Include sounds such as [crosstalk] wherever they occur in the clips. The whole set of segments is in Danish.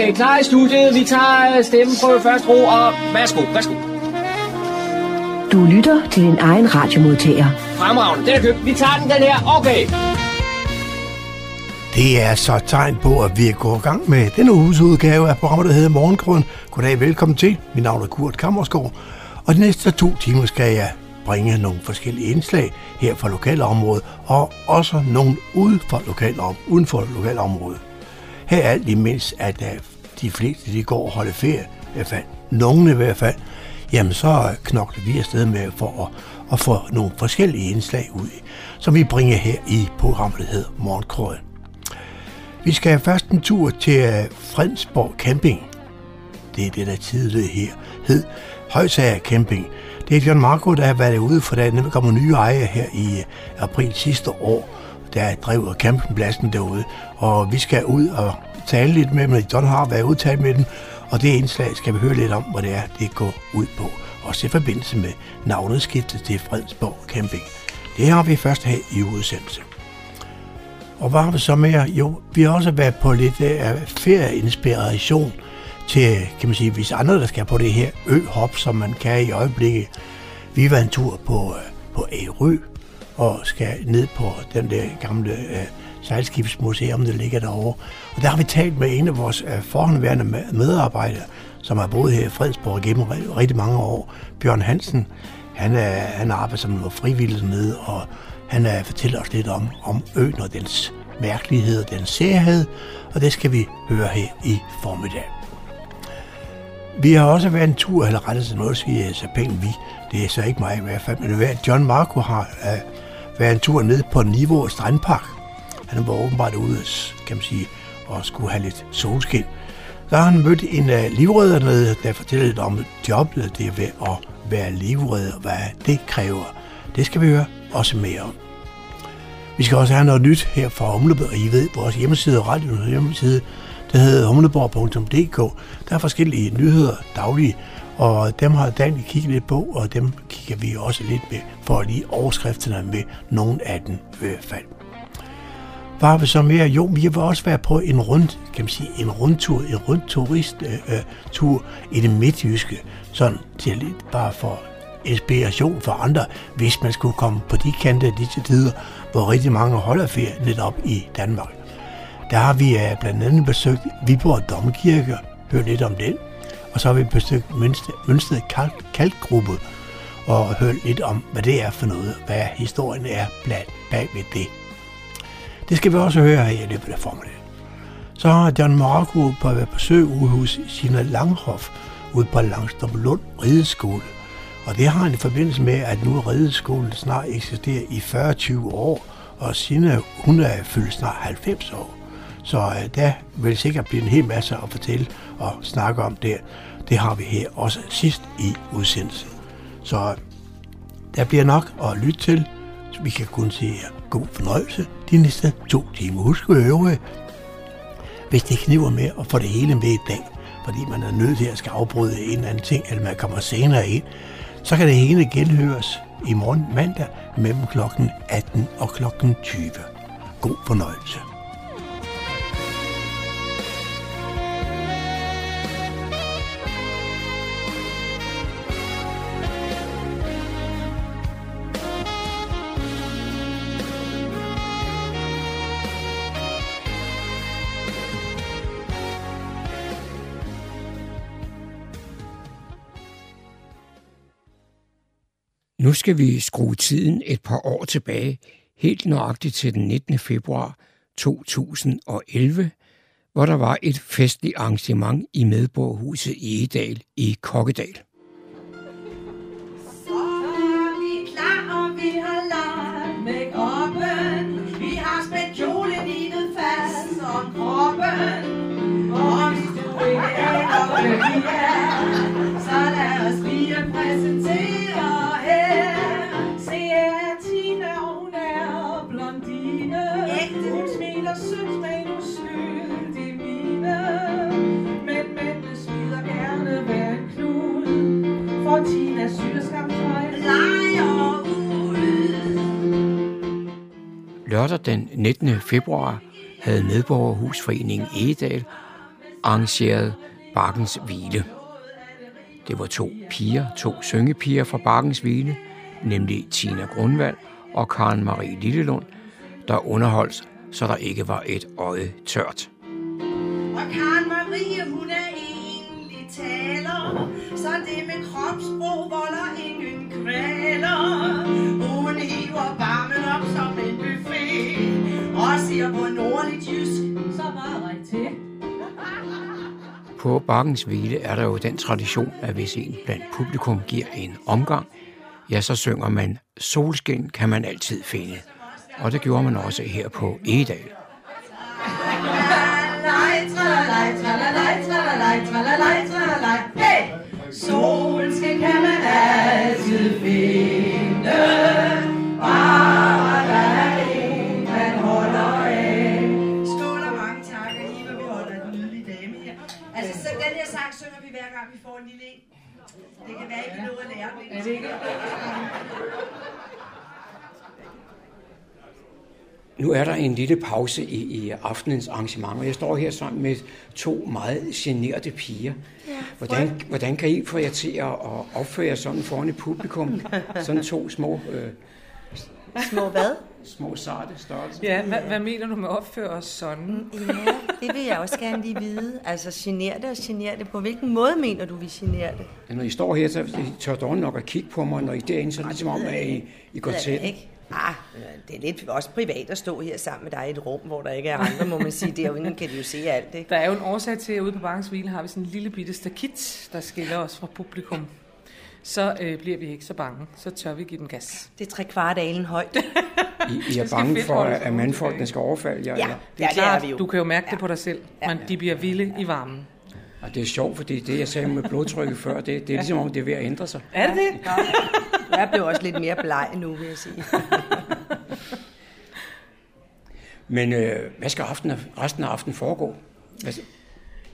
Okay, klar i studiet. Vi tager stemmen på først ro, og værsgo, værsgo. Du lytter til din egen radiomodtager. Fremragende, den er købt. Vi tager den, den her. Okay. Det er så et tegn på, at vi er gået i gang med denne uges udgave af programmet, der hedder Morgengrøn. Goddag, velkommen til. Mit navn er Kurt Kammersgaard, og de næste to timer skal jeg bringe nogle forskellige indslag her fra lokalområdet, og også nogle uden for lokalom, uden for lokalområdet. Her er alt imens, at øh, de fleste de går og holder ferie, i hvert fald nogle i hvert fald, jamen så knokler vi afsted med for at, at få nogle forskellige indslag ud, som vi bringer her i programmet, der hedder Morgenkrøden. Vi skal først en tur til øh, Fredensborg Camping. Det er det, der tidligere her hed Højsager Camping. Det er John Marco, der har været ude, for der kommer nye ejere her i øh, april sidste år, der driver campingpladsen derude. Og vi skal ud og tale lidt med dem. John har været udtalt med dem, og det indslag skal vi høre lidt om, hvad det er, det går ud på. Også i forbindelse med navneskiftet til Fredsborg Camping. Det har vi først her i udsendelse. Og hvad har vi så mere? Jo, vi har også været på lidt uh, ferieinspiration til, kan man sige, hvis andre, der skal på det her ø-hop, som man kan i øjeblikket. Vi var en tur på, uh, på Ærø, og skal ned på den der gamle øh, sejlskibsmuseum, der ligger derovre. Og der har vi talt med en af vores øh, forhåndværende medarbejdere, som har boet her i Fredsborg gennem rigtig mange år, Bjørn Hansen. Han, er, han arbejder som noget frivillig nede, og han er, fortæller os lidt om, om øen og dens mærkelighed og dens særhed, og det skal vi høre her i formiddag. Vi har også været en tur, eller rettet sig noget, siger så penge vi. Det er så ikke mig i hvert fald, men det er John Marco har uh, være en tur ned på Niveau Strandpark. Han var åbenbart ude, kan man sige, og skulle have lidt solskin. Der har han mødt en øh, uh, livredder der fortæller lidt om jobbet, det er ved at være livredder, hvad det kræver. Det skal vi høre også mere om. Vi skal også have noget nyt her fra Humleborg. I ved, vores hjemmeside, radioens hjemmeside, der hedder humleborg.dk. Der er forskellige nyheder daglige, og dem har Daniel kigget lidt på, og dem kigger vi også lidt med, for lige overskrifterne med nogle af dem i hvert fald. Hvad har vi så mere? Jo, vi vil også være på en rund, kan man sige, en rundtur, en rundturisttur øh, øh i det midtjyske, sådan til lidt bare for inspiration for andre, hvis man skulle komme på de kanter disse tider, hvor rigtig mange holder ferie lidt op i Danmark. Der har vi øh, blandt andet besøgt Viborg Domkirke, hørt lidt om den, og så har vi besøgt Mønsted Kalk, Kalkgruppe og hørt lidt om, hvad det er for noget, hvad historien er blandt bag ved det. Det skal vi også høre her i løbet af formiddagen. Så har John Marco på at være på besøg ude hos Sina Langhoff ude på Langstrup Lund Rideskole. Og det har han i forbindelse med, at nu Rideskolen snart eksisterer i 40-20 år, og Sina, hun er fyldt snart 90 år. Så øh, der vil sikkert blive en hel masse at fortælle og snakke om der. Det har vi her også sidst i udsendelsen. Så øh, der bliver nok at lytte til. Så vi kan kun sige god fornøjelse de næste to timer. Husk at øve, hvis det kniver med at få det hele med i dag, fordi man er nødt til at skal afbryde en eller anden ting, eller man kommer senere ind, så kan det hele genhøres i morgen mandag mellem klokken 18 og klokken 20. God fornøjelse. Nu skal vi skrue tiden et par år tilbage, helt nøjagtigt til den 19. februar 2011, hvor der var et festligt arrangement i Medborgerhuset i Egedal i Kokkedal. Den 19. februar havde medborgerhusforeningen Egedal arrangeret Bakkens Hvile. Det var to piger, to syngepiger fra Bakkens Hvile, nemlig Tina Grundvald og Karen Marie Lillelund, der underholdt, så der ikke var et øje tørt. Og Karen Marie, hun er egentlig taler, så det med kropssprog volder ingen kvaler. Hun hiver barmen op som siger på nordligt jysk, så var ret til. På Bakkens Hvile er der jo den tradition, at hvis en blandt publikum giver en omgang, ja, så synger man Solskin kan man altid finde. Og det gjorde man også her på Egedal. Dem. Er det ikke? Nu er der en lille pause i, i aftenens arrangement, og jeg står her sammen med to meget generede piger. Ja, hvordan, hvordan kan I få jer til at at opføre jer sådan foran et publikum? Sådan to små, øh, Små hvad? små sarte størrelser. Ja, hvad, hvad mener du med opføre os sådan? Ja, det vil jeg også gerne lige vide. Altså, generer det og generer det. På hvilken måde mener du, vi generer det? Ja, Når I står her, så tør dårligt nok at kigge på mig, når I er derinde, så er det ligesom om, at I, I går til. ikke. Ah, det er lidt også privat at stå her sammen med dig i et rum, hvor der ikke er andre, må man sige. Derinde kan de jo se alt, ikke? Der er jo en årsag til, at ude på Bankens Hvile har vi sådan en lille bitte stakit, der skiller os fra publikum. Så øh, bliver vi ikke så bange. Så tør vi give den gas. Det er tre kvart alen højt. [laughs] I, I er bange for, at sig mandfolkene skal overfalde jer? Ja, eller? ja, det er vi jo. Du kan jo mærke det på dig selv, Ja. men de bliver vilde i varmen. Og det er sjovt, fordi det, jeg sagde med blodtrykket før, det, det er ligesom om, det er ved at ændre sig. Er det det? Jeg blev også lidt mere bleg nu, vil jeg sige. [laughs] Men øh, hvad skal aften, resten af aftenen foregå? Hvad,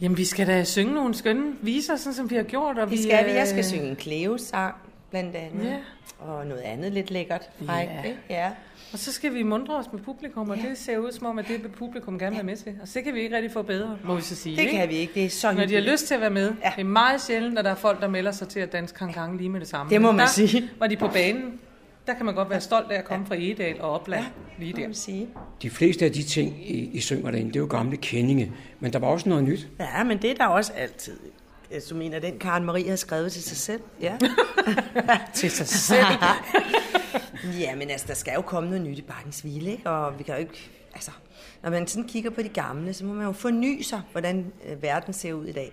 Jamen, vi skal da synge nogle skønne viser, sådan som vi har gjort. Og Det skal vi. Jeg øh, skal synge en Cleo-sang, blandt andet. Ja. Og noget andet lidt lækkert. Frækt, Ja. ikke? Ja. Og så skal vi mundre os med publikum, og det ser ud som om, at det vil publikum gerne være med til. Og så kan vi ikke rigtig få bedre, må vi så sige. Det ikke? kan vi ikke. Det er så Når de har lyst til at være med. Ja. Det er meget sjældent, at der er folk, der melder sig til at danse kankang lige med det samme. Det må man der sige. var de på banen. Der kan man godt være stolt af at komme fra Egedal og Opland lige Det må der. man sige. de fleste af de ting, I, I synger derinde, det er jo gamle kendinge. Men der var også noget nyt. Ja, men det er der også altid. Du mener, den Karen Marie har skrevet til sig selv? Ja. [laughs] Til sig selv. [laughs] ja, men altså, der skal jo komme noget nyt i Bakkens Hvile, ikke? Og vi kan jo ikke... Altså, når man sådan kigger på de gamle, så må man jo forny sig, hvordan øh, verden ser ud i dag.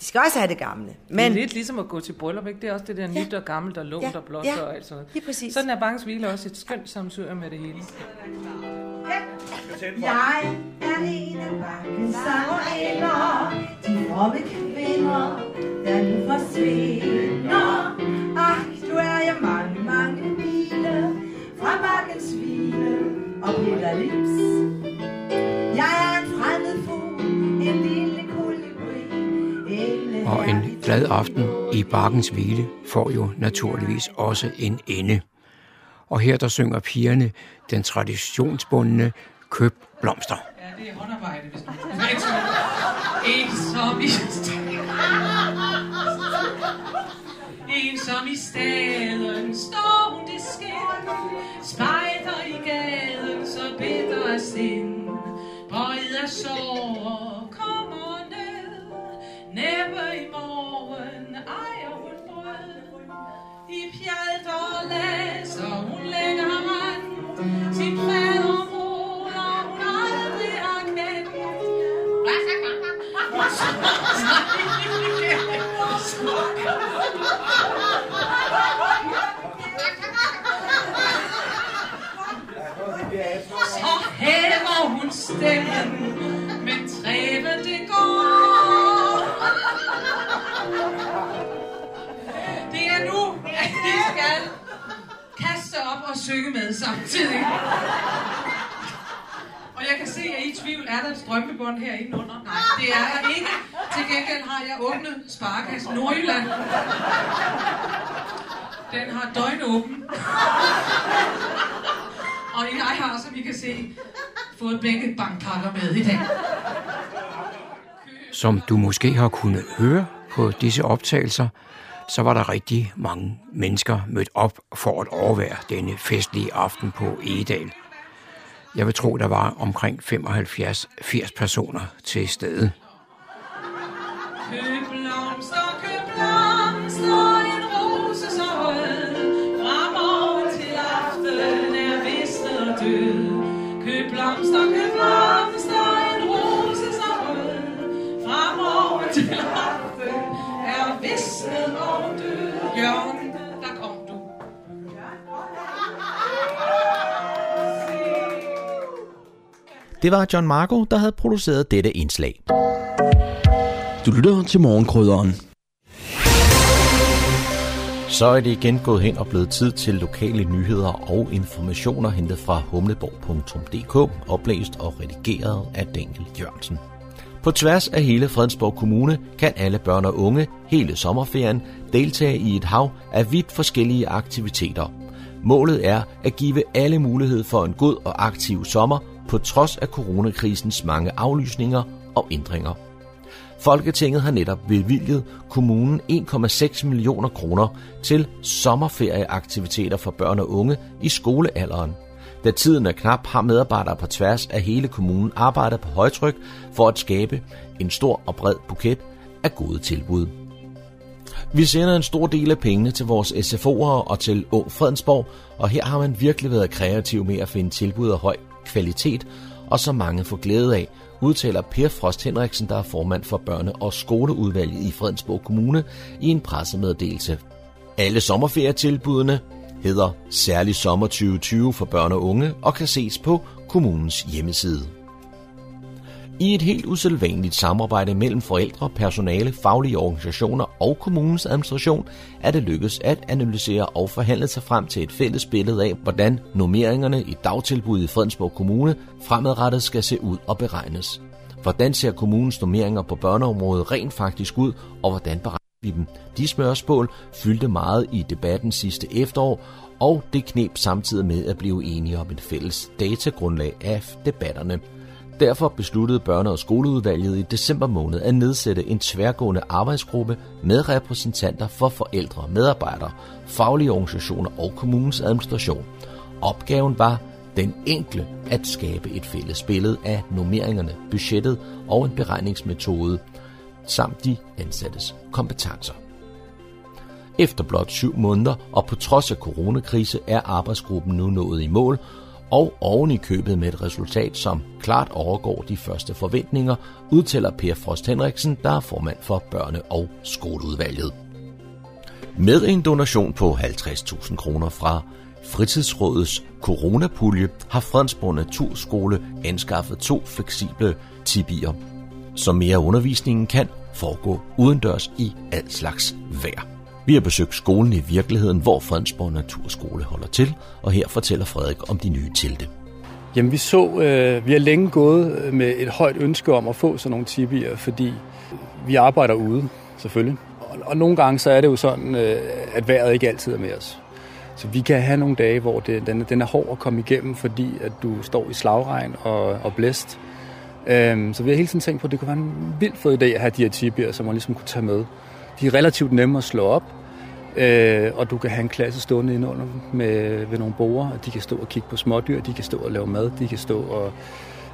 De skal også have det gamle. Men det er lidt ligesom at gå til bryllup, ikke? Det er også det der nyt og gammelt og lånt Ja, og blåt ja, og alt sådan noget. lige præcis. Sådan er Bangens Hvile også et skønt samsøger med det hele. Jeg er en af bakkens sangerinder, de fromme kvinder, der nu forsvinder. Ach, du er jeg mange, mange mile fra bakkens hvile og Peter Lips. Jeg er en fremmed fugl, en lille og en glad aften i Bakkens Hvile får jo naturligvis også en ende. Og her der synger pigerne den traditionsbundne Køb blomster. Ja, det er håndarbejde, hvis man En som i En som i staden står hun det skin Spejder i gaden så bitter af sind Bøjet af sår stemmen Men træve det går. At de skal kaste op og synge med samtidig. Og jeg kan se, at I er i tvivl, er der et strømpebånd herinde under? Nej, det er der ikke. Til gengæld har jeg åbnet Sparkas Nordjylland. Den har døgnåben. Og jeg har, som I kan se, fået begge bankpakker med i dag. Som du måske har kunnet høre på disse optagelser, så var der rigtig mange mennesker mødt op for at overvære denne festlige aften på Egedal. Jeg vil tro, der var omkring 75-80 personer til stede. Det var John Marco, der havde produceret dette indslag. Du lytter til morgenkrydderen. Så er det igen gået hen og blevet tid til lokale nyheder og informationer hentet fra humleborg.dk, oplæst og redigeret af Daniel Jørgensen. På tværs af hele Fredensborg Kommune kan alle børn og unge hele sommerferien deltage i et hav af vidt forskellige aktiviteter. Målet er at give alle mulighed for en god og aktiv sommer på trods af coronakrisens mange aflysninger og ændringer. Folketinget har netop bevilget kommunen 1,6 millioner kroner til sommerferieaktiviteter for børn og unge i skolealderen. Da tiden er knap, har medarbejdere på tværs af hele kommunen arbejdet på højtryk for at skabe en stor og bred buket af gode tilbud. Vi sender en stor del af pengene til vores SFO'ere og til Ung Fredensborg, og her har man virkelig været kreativ med at finde tilbud af høj kvalitet, og som mange får glæde af, udtaler Per Frost Henriksen, der er formand for børne- og skoleudvalget i Fredensborg Kommune, i en pressemeddelelse. Alle sommerferietilbudene hedder Særlig Sommer 2020 for børn og unge og kan ses på kommunens hjemmeside. I et helt usædvanligt samarbejde mellem forældre, personale, faglige organisationer og kommunens administration er det lykkedes at analysere og forhandle sig frem til et fælles billede af, hvordan normeringerne i dagtilbud i Fredensborg Kommune fremadrettet skal se ud og beregnes. Hvordan ser kommunens normeringer på børneområdet rent faktisk ud, og hvordan beregner vi dem? De spørgsmål fyldte meget i debatten sidste efterår, og det knep samtidig med at blive enige om et fælles datagrundlag af debatterne. Derfor besluttede børne- og skoleudvalget i december måned at nedsætte en tværgående arbejdsgruppe med repræsentanter for forældre, medarbejdere, faglige organisationer og kommunens administration. Opgaven var den enkle at skabe et fælles billede af normeringerne, budgettet og en beregningsmetode samt de ansattes kompetencer. Efter blot syv måneder og på trods af coronakrise er arbejdsgruppen nu nået i mål, og oven i købet med et resultat, som klart overgår de første forventninger, udtaler Per Frost Henriksen, der er formand for børne- og skoleudvalget. Med en donation på 50.000 kroner fra Fritidsrådets coronapulje har Fredensborg Naturskole anskaffet to fleksible tibier, så mere undervisningen kan foregå udendørs i al slags vejr. Vi har besøgt skolen i virkeligheden, hvor Fredensborg Naturskole holder til, og her fortæller Frederik om de nye telte. Jamen vi så, øh, vi har længe gået med et højt ønske om at få sådan nogle tibier, fordi vi arbejder ude, selvfølgelig. Og, og nogle gange så er det jo sådan, øh, at vejret ikke altid er med os. Så vi kan have nogle dage, hvor det, den, den er hård at komme igennem, fordi at du står i slagregn og, og blæst. Øhm, så vi har hele tiden tænkt på, at det kunne være en vild fed idé at have de her tibier, som man ligesom kunne tage med. De er relativt nemme at slå op, øh, og du kan have en klasse stående inde under med, ved nogle borer, og de kan stå og kigge på smådyr, de kan stå og lave mad, de kan stå og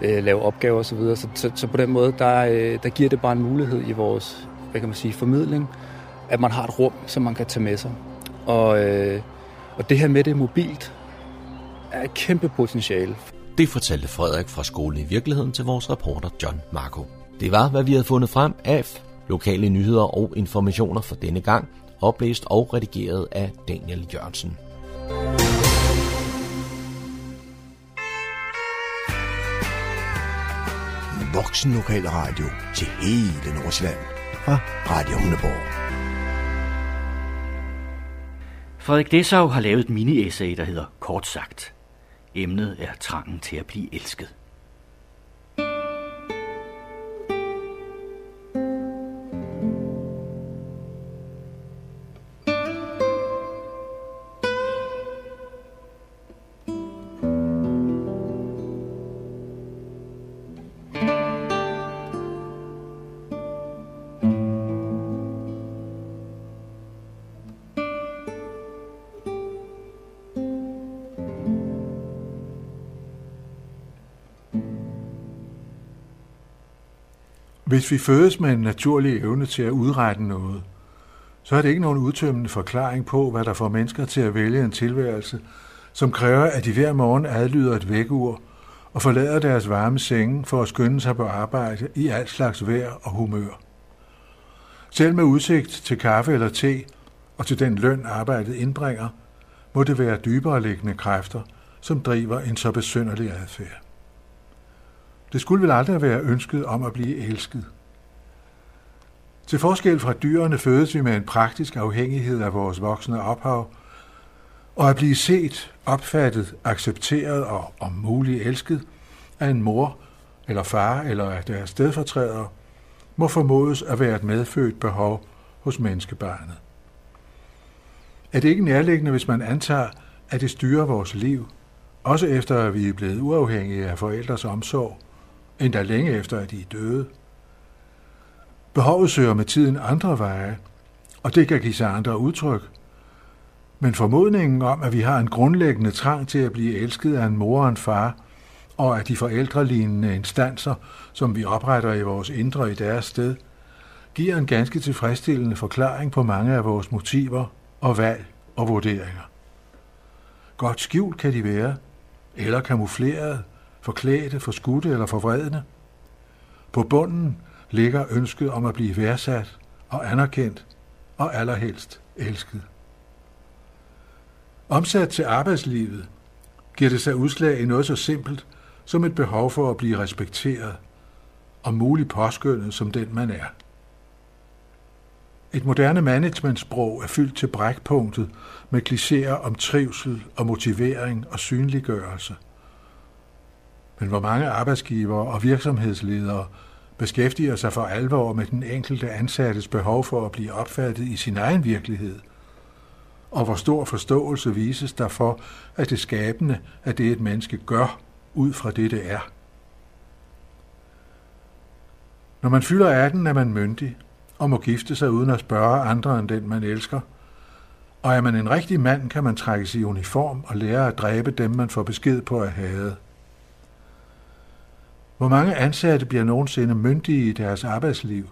øh, lave opgaver osv. Så, så, så, så på den måde, der, øh, der giver det bare en mulighed i vores hvad kan man sige, formidling, at man har et rum, som man kan tage med sig. Og, øh, og det her med det mobilt er et kæmpe potentiale. Det fortalte Frederik fra skolen i virkeligheden til vores reporter John Marco. Det var, hvad vi havde fundet frem af lokale nyheder og informationer for denne gang, oplæst og redigeret af Daniel Jørgensen. Voksen lokal radio til hele Nordsjælland fra Radio Hundeborg. Frederik Dessau har lavet et mini-essay, der hedder Kort sagt. Emnet er trangen til at blive elsket. Hvis vi fødes med en naturlig evne til at udrette noget, så er det ikke nogen udtømmende forklaring på, hvad der får mennesker til at vælge en tilværelse, som kræver, at de hver morgen adlyder et vækkeur og forlader deres varme senge for at skynde sig på arbejde i alt slags vejr og humør. Selv med udsigt til kaffe eller te og til den løn arbejdet indbringer, må det være dybere liggende kræfter, som driver en så besynderlig adfærd. Det skulle vel aldrig være ønsket om at blive elsket. Til forskel fra dyrene fødes vi med en praktisk afhængighed af vores voksne ophav, og at blive set, opfattet, accepteret og om muligt elsket af en mor eller far eller af deres stedfortrædere, må formodes at være et medfødt behov hos menneskebarnet. Er det ikke nærliggende, hvis man antager, at det styrer vores liv, også efter at vi er blevet uafhængige af forældres omsorg, endda længe efter at de er døde? Behovet søger med tiden andre veje, og det kan give sig andre udtryk. Men formodningen om, at vi har en grundlæggende trang til at blive elsket af en mor og en far, og af de forældrelignende instanser, som vi opretter i vores indre i deres sted, giver en ganske tilfredsstillende forklaring på mange af vores motiver og valg og vurderinger. Godt skjult kan de være, eller kamufleret, forklædte, forskudte eller forvredne. På bunden ligger ønsket om at blive værdsat og anerkendt og allerhelst elsket. Omsat til arbejdslivet giver det sig udslag i noget så simpelt som et behov for at blive respekteret og muligt påskyndet som den man er. Et moderne managementsprog er fyldt til brækpunktet med klichéer om trivsel og motivering og synliggørelse. Men hvor mange arbejdsgivere og virksomhedsledere beskæftiger sig for alvor med den enkelte ansattes behov for at blive opfattet i sin egen virkelighed, og hvor stor forståelse vises der for, at det skabende er det, et menneske gør, ud fra det, det er. Når man fylder 18, er man myndig og må gifte sig uden at spørge andre end den, man elsker. Og er man en rigtig mand, kan man trække sig i uniform og lære at dræbe dem, man får besked på at hade. Hvor mange ansatte bliver nogensinde myndige i deres arbejdsliv,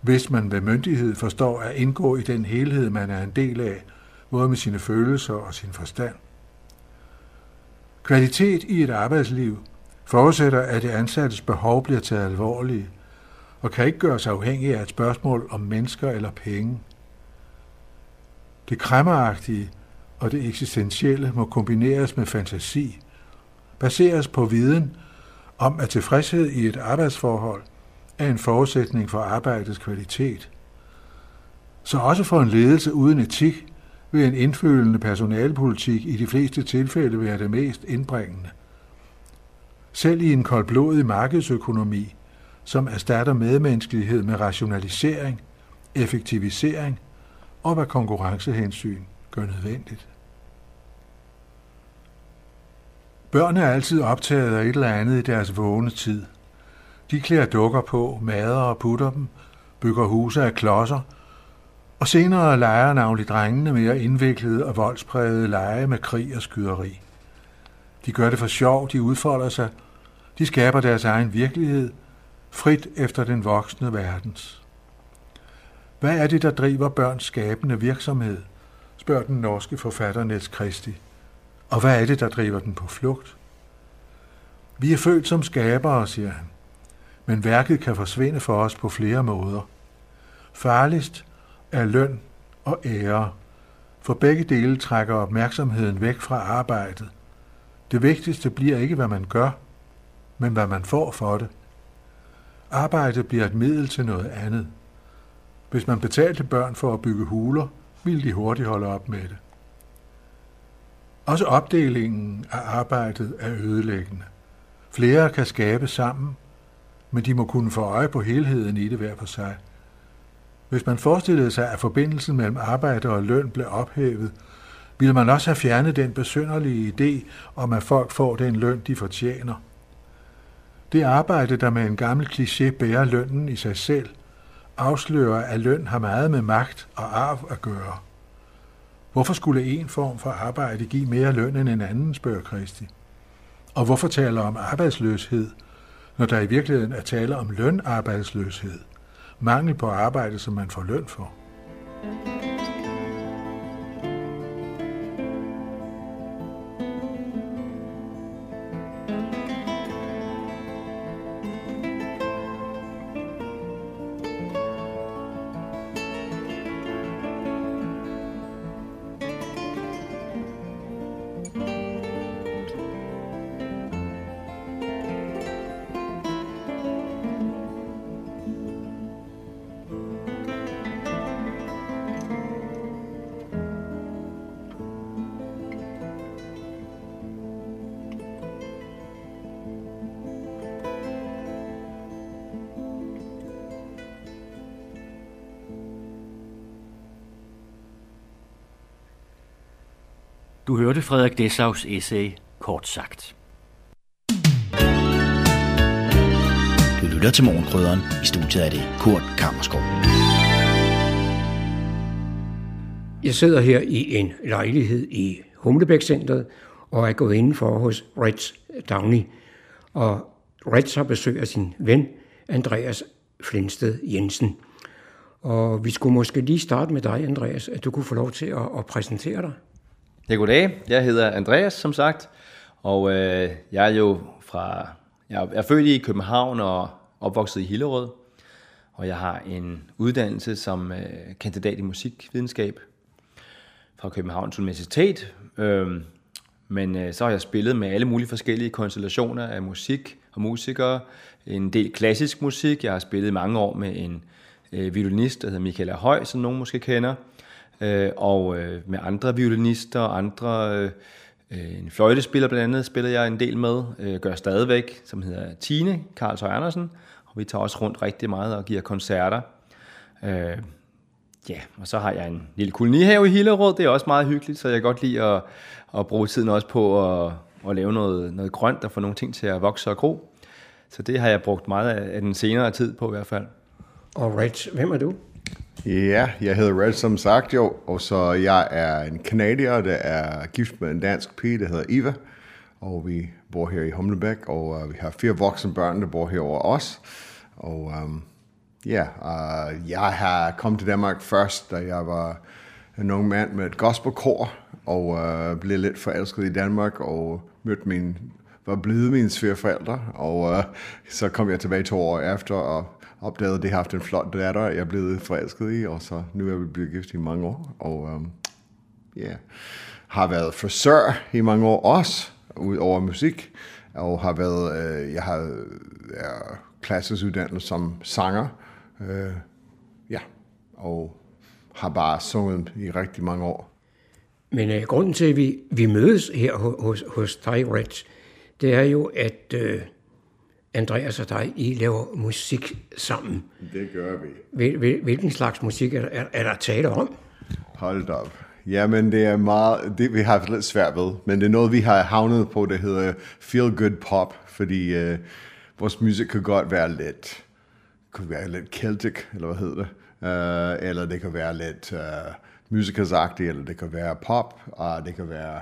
hvis man ved myndighed forstår at indgå i den helhed, man er en del af, både med sine følelser og sin forstand. Kvalitet i et arbejdsliv forudsætter, at det ansattes behov bliver taget alvorligt, og kan ikke gøres afhængig af et spørgsmål om mennesker eller penge. Det kræmmeragtige og det eksistentielle må kombineres med fantasi, baseres på viden om, at tilfredshed i et arbejdsforhold er en forudsætning for arbejdets kvalitet. Så også for en ledelse uden etik vil en indfølende personalpolitik i de fleste tilfælde være det mest indbringende. Selv i en koldblodig markedsøkonomi, som erstatter medmenneskelighed med rationalisering, effektivisering og hvad konkurrencehensyn gør nødvendigt. Børn er altid optaget af et eller andet i deres vågne tid. De klæder dukker på, mader og putter dem, bygger huse af klodser, og senere leger navnlig drengene mere indviklede og voldsprægede lege med krig og skyderi. De gør det for sjov, de udfolder sig, de skaber deres egen virkelighed, frit efter den voksne verdens. Hvad er det, der driver børns skabende virksomhed, spørger den norske forfatter Niels Christie. Og hvad er det, der driver den på flugt? Vi er født som skabere, siger han. Men værket kan forsvinde for os på flere måder. Farligst er løn og ære, for begge dele trækker opmærksomheden væk fra arbejdet. Det vigtigste bliver ikke, hvad man gør, men hvad man får for det. Arbejdet bliver et middel til noget andet. Hvis man betalte børn for at bygge huler, ville de hurtigt holde op med det. Også opdelingen af arbejdet er ødelæggende. Flere kan skabe sammen, men de må kunne få øje på helheden i det hver for sig. Hvis man forestillede sig, at forbindelsen mellem arbejde og løn blev ophævet, ville man også have fjernet den besynderlige idé om, at folk får den løn, de fortjener. Det arbejde, der med en gammel kliché bærer lønnen i sig selv, afslører, at løn har meget med magt og arv at gøre. Hvorfor skulle en form for arbejde give mere løn end en anden, spørger Kristi? Og hvorfor taler om arbejdsløshed, når der i virkeligheden er tale om lønarbejdsløshed. Mangel på arbejde, som man får løn for. Du hørte Frederik Dessau's essay, kort sagt. Du lytter til Morgenkrydderen. I studiet er det Kurt Kammerskov. Jeg sidder her i en lejlighed i Humlebæk-centret og er gået indenfor hos Reds Downey. Og Reds har besøg af sin ven, Andreas Flinsted Jensen. Og vi skulle måske lige starte med dig, Andreas, at du kunne få lov til at, at præsentere dig. Ja, goddag. Jeg hedder Andreas, som sagt, og øh, jeg er jo fra... Jeg er født i København og opvokset i Hillerød, og jeg har en uddannelse som øh, kandidat i musikvidenskab fra Københavns Universitet. Øh, men øh, så har jeg spillet med alle mulige forskellige konstellationer af musik og musikere. En del klassisk musik. Jeg har spillet mange år med en øh, violinist, der hedder Michael Høj, som nogen måske kender øh, og øh, med andre violinister og andre, øh, øh, en fløjtespiller blandt andet, spiller jeg en del med, øh, gør stadigvæk, som hedder Tine Karl Andersen, og vi tager også rundt rigtig meget og giver koncerter. Øh, ja, og så har jeg en lille kolonihave i Hillerød, det er også meget hyggeligt, så jeg kan godt lide at, at bruge tiden også på at, at lave noget, noget grønt og få nogle ting til at vokse og gro. Så det har jeg brugt meget af den senere tid på i hvert fald. Alright, hvem er du? Ja, jeg hedder Red som sagt jo, og så jeg er en kanadier, der er gift med en dansk pige, der hedder Eva, og vi bor her i Humlebæk, og uh, vi har fire voksne børn, der bor her over os. Og um, ja, uh, jeg har kommet til Danmark først, da jeg var en ung mand med et gospelkor, og uh, blev lidt forelsket i Danmark, og mødte min, var blevet mine svigerforældre, og uh, så kom jeg tilbage to år efter, og opdaget, at det har haft en flot datter, jeg er blevet forelsket i, og så nu er vi blevet gift i mange år, og øhm, ja, yeah. har været frisør i mange år også, ud over musik, og har været, øh, jeg har er klassisk uddannet som sanger, øh, ja, og har bare sunget i rigtig mange år. Men øh, grunden til, at vi, vi mødes her hos, hos dig, Rich, det er jo, at øh, Andreas og dig, I laver musik sammen. Det gør vi. Hvil, hvilken slags musik er, er, er der tale om? Hold op. Jamen, det er meget, det vi har lidt svært ved, men det er noget, vi har havnet på, det hedder feel good pop, fordi øh, vores musik kan godt være lidt, kan være lidt Celtic, eller hvad hedder det, uh, eller det kan være lidt uh, musikersagtigt, eller det kan være pop, og det kan være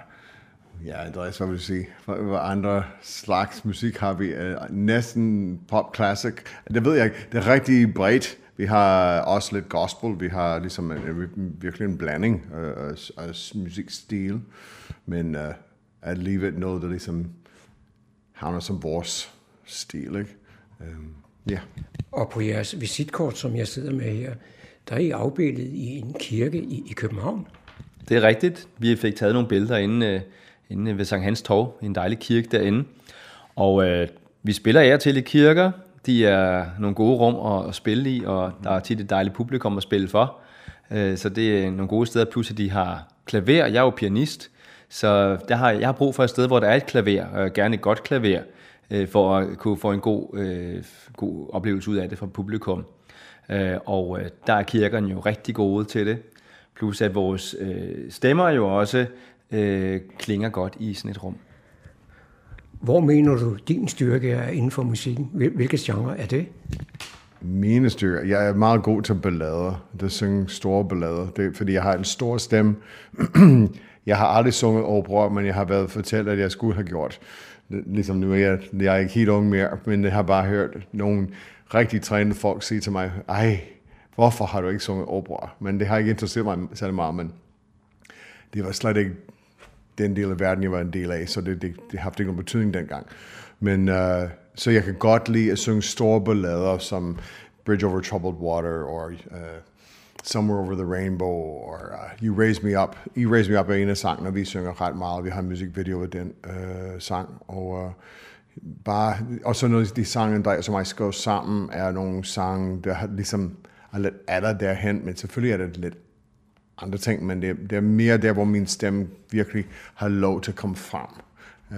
Ja, Andreas, hvad vil du sige? Hvad andre slags musik har vi? Uh, næsten pop classic. Det ved jeg ikke. Det er rigtig bredt. Vi har også lidt gospel. Vi har ligesom en, en, virkelig en blanding uh, af musikstil. Men uh, alligevel noget, der ligesom havner som vores stil, ikke? Um, ja. Og på jeres visitkort, som jeg sidder med her, der er I afbildet i en kirke i, i København. Det er rigtigt. Vi fik taget nogle billeder inden inde ved Sankt Hans Torv, en dejlig kirke derinde. Og øh, vi spiller af til i kirker. De er nogle gode rum at, at spille i, og der er tit et dejligt publikum at spille for. Øh, så det er nogle gode steder, plus at de har klaver. Jeg er jo pianist, så der har, jeg har brug for et sted, hvor der er et klaver, og gerne et godt klaver, øh, for at kunne få en god, øh, god oplevelse ud af det for publikum. Øh, og øh, der er kirkerne jo rigtig gode til det. Plus at vores øh, stemmer jo også øh, klinger godt i sådan et rum. Hvor mener du, din styrke er inden for musikken? Hvilke genre er det? Mine styrker? Jeg er meget god til ballader. Det synger store ballader. Det er, fordi jeg har en stor stemme. [clears throat] jeg har aldrig sunget opera, men jeg har været fortalt, at jeg skulle have gjort. ligesom nu er jeg, jeg er ikke helt ung mere, men jeg har bare hørt nogle rigtig trænede folk sige til mig, ej, hvorfor har du ikke sunget opera? Men det har ikke interesseret mig særlig meget, men det var slet ikke den del af verden, jeg var en del af, så det, det, det har ikke nogen betydning dengang. Men uh, så jeg kan godt lide at synge store ballader som Bridge Over Troubled Water, or uh, Somewhere Over the Rainbow, or uh, You Raise Me Up. You Raise Me Up er en af sangene, vi synger ret meget. Vi har en musikvideo af den uh, sang, og uh, bare, og så noget af de sange, der som jeg skrev sammen, er nogle sange, der har ligesom er lidt alder derhen, men selvfølgelig er det lidt andre ting, men det, det er mere der, hvor min stemme virkelig har lov til at komme frem.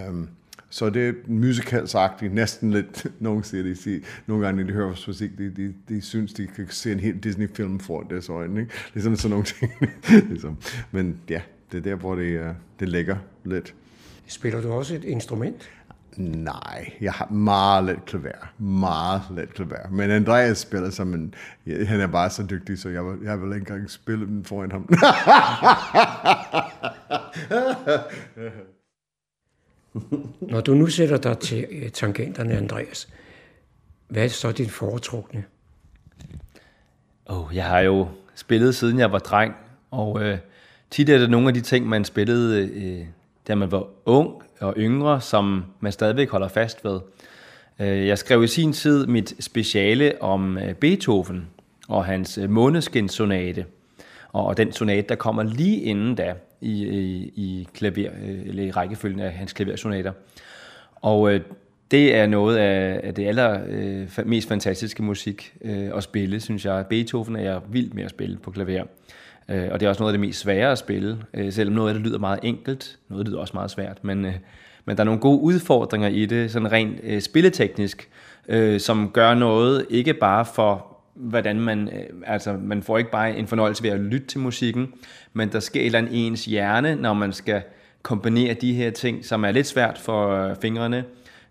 Um, så det er musicalsagtigt, næsten lidt, [laughs] nogen siger, det, siger, nogle gange, når de hører vores musik, de, de, de synes, de kan se en helt Disney-film for deres øjne, ikke? Ligesom sådan nogle ting. [laughs] ligesom. Men ja, det er der, hvor det, uh, det ligger lidt. Spiller du også et instrument? Nej, jeg har meget let klaver. Meget let klaver. Men Andreas spiller som en... Han er bare så dygtig, så jeg, vil, jeg vil ikke engang spille den foran ham. [laughs] Når du nu sætter dig til øh, tangenterne, Andreas, hvad er så din foretrukne? Oh, jeg har jo spillet siden jeg var dreng, og øh, tit er det nogle af de ting, man spillede, øh, da man var ung og yngre, som man stadigvæk holder fast ved. Øh, jeg skrev i sin tid mit speciale om øh, Beethoven og hans øh, måneskinsonate, og den sonate, der kommer lige inden da i, i, i, klaver, øh, eller i rækkefølgen af hans klaversonater. Og det er noget af, af det aller øh, mest fantastiske musik øh, at spille, synes jeg. Beethoven er jeg vild med at spille på klaver. Øh, og det er også noget af det mest svære at spille, øh, selvom noget af det lyder meget enkelt. Noget lyder også meget svært, men, øh, men der er nogle gode udfordringer i det, sådan rent øh, spilleteknisk, øh, som gør noget ikke bare for hvordan man, øh, altså man får ikke bare en fornøjelse ved at lytte til musikken, men der sker et eller andet i ens hjerne, når man skal kombinere de her ting, som er lidt svært for øh, fingrene.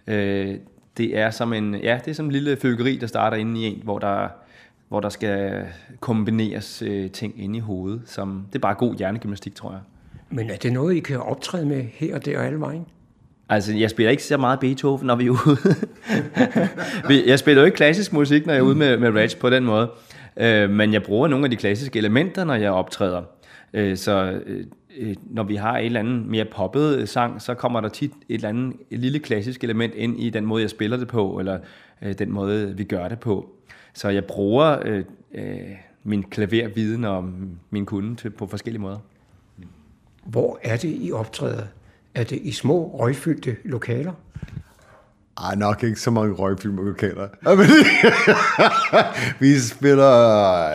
Øh, det er som en, ja, det er som en lille følgeri, der starter inde i en, hvor der, hvor der skal kombineres ting inde i hovedet. Som, det er bare god hjernegymnastik, tror jeg. Men er det noget, I kan optræde med her og der og alle vejen? Altså, jeg spiller ikke så meget Beethoven, når vi er ude. [laughs] jeg spiller jo ikke klassisk musik, når jeg er ude med, med Rage på den måde. Øh, men jeg bruger nogle af de klassiske elementer, når jeg optræder. Øh, så øh, når vi har et eller andet mere poppet sang, så kommer der tit et eller andet et lille klassisk element ind i den måde, jeg spiller det på, eller den måde, vi gør det på. Så jeg bruger øh, min klaverviden og min kunde til, på forskellige måder. Hvor er det, I optræder? Er det i små, røgfyldte lokaler? Ej, nok ikke så mange røgfyldte lokaler. [laughs] vi spiller...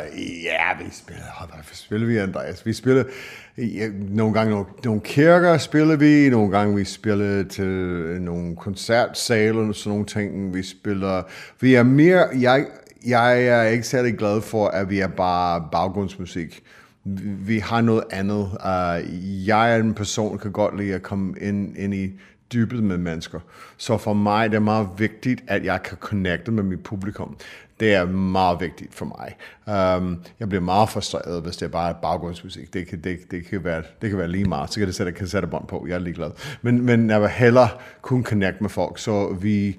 Ja, vi spiller... Hvad spiller vi, Andreas? Vi spiller... Ja, nogle gange nogle, nogle kirker spiller vi, nogle gange vi spiller til nogle koncertsaler, og sådan nogle ting. Vi spiller... Vi er mere... Jeg, jeg er ikke særlig glad for, at vi er bare baggrundsmusik vi har noget andet. Uh, jeg er en person, der kan godt lide at komme ind, ind i dybet med mennesker. Så for mig det er meget vigtigt, at jeg kan connecte med mit publikum. Det er meget vigtigt for mig. Um, jeg bliver meget frustreret, hvis det er bare baggrundsmusik. Det kan, det, det kan, være, det kan være lige meget. Så kan det sætte kassettebånd på. Jeg er ligeglad. Men, men jeg vil hellere kunne connecte med folk. Så vi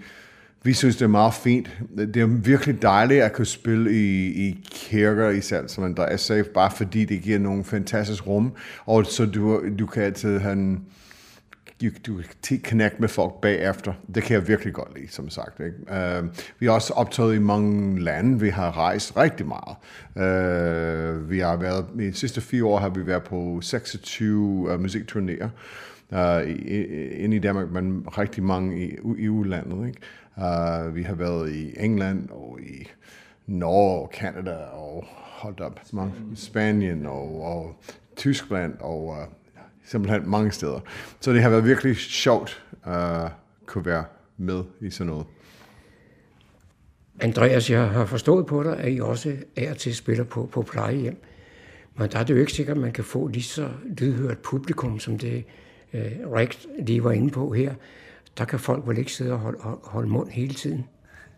vi synes, det er meget fint. Det er virkelig dejligt at kunne spille i, i kirker, især som Andreas safe, bare fordi det giver nogle fantastiske rum, og så du, du kan altid have en, du, du kan connect med folk bagefter. Det kan jeg virkelig godt lide, som sagt. Ikke? Uh, vi har også optaget i mange lande. Vi har rejst rigtig meget. Uh, vi har været, i de sidste fire år har vi været på 26 uh, øh, musikturnéer. Uh, ind i Danmark, men rigtig mange i, i udlandet. Ikke? Uh, vi har været i England og i Norge og Canada og holdt op, mange, Spanien og, og Tyskland og uh, simpelthen mange steder. Så det har været virkelig sjovt at uh, kunne være med i sådan noget. Andreas, jeg har forstået på dig, at I også er til spiller på, på plejehjem. Men der er det jo ikke sikkert, at man kan få lige så lydhørt publikum, som det øh, Rigt lige var inde på her der kan folk vel ikke sidde og holde, holde mund hele tiden.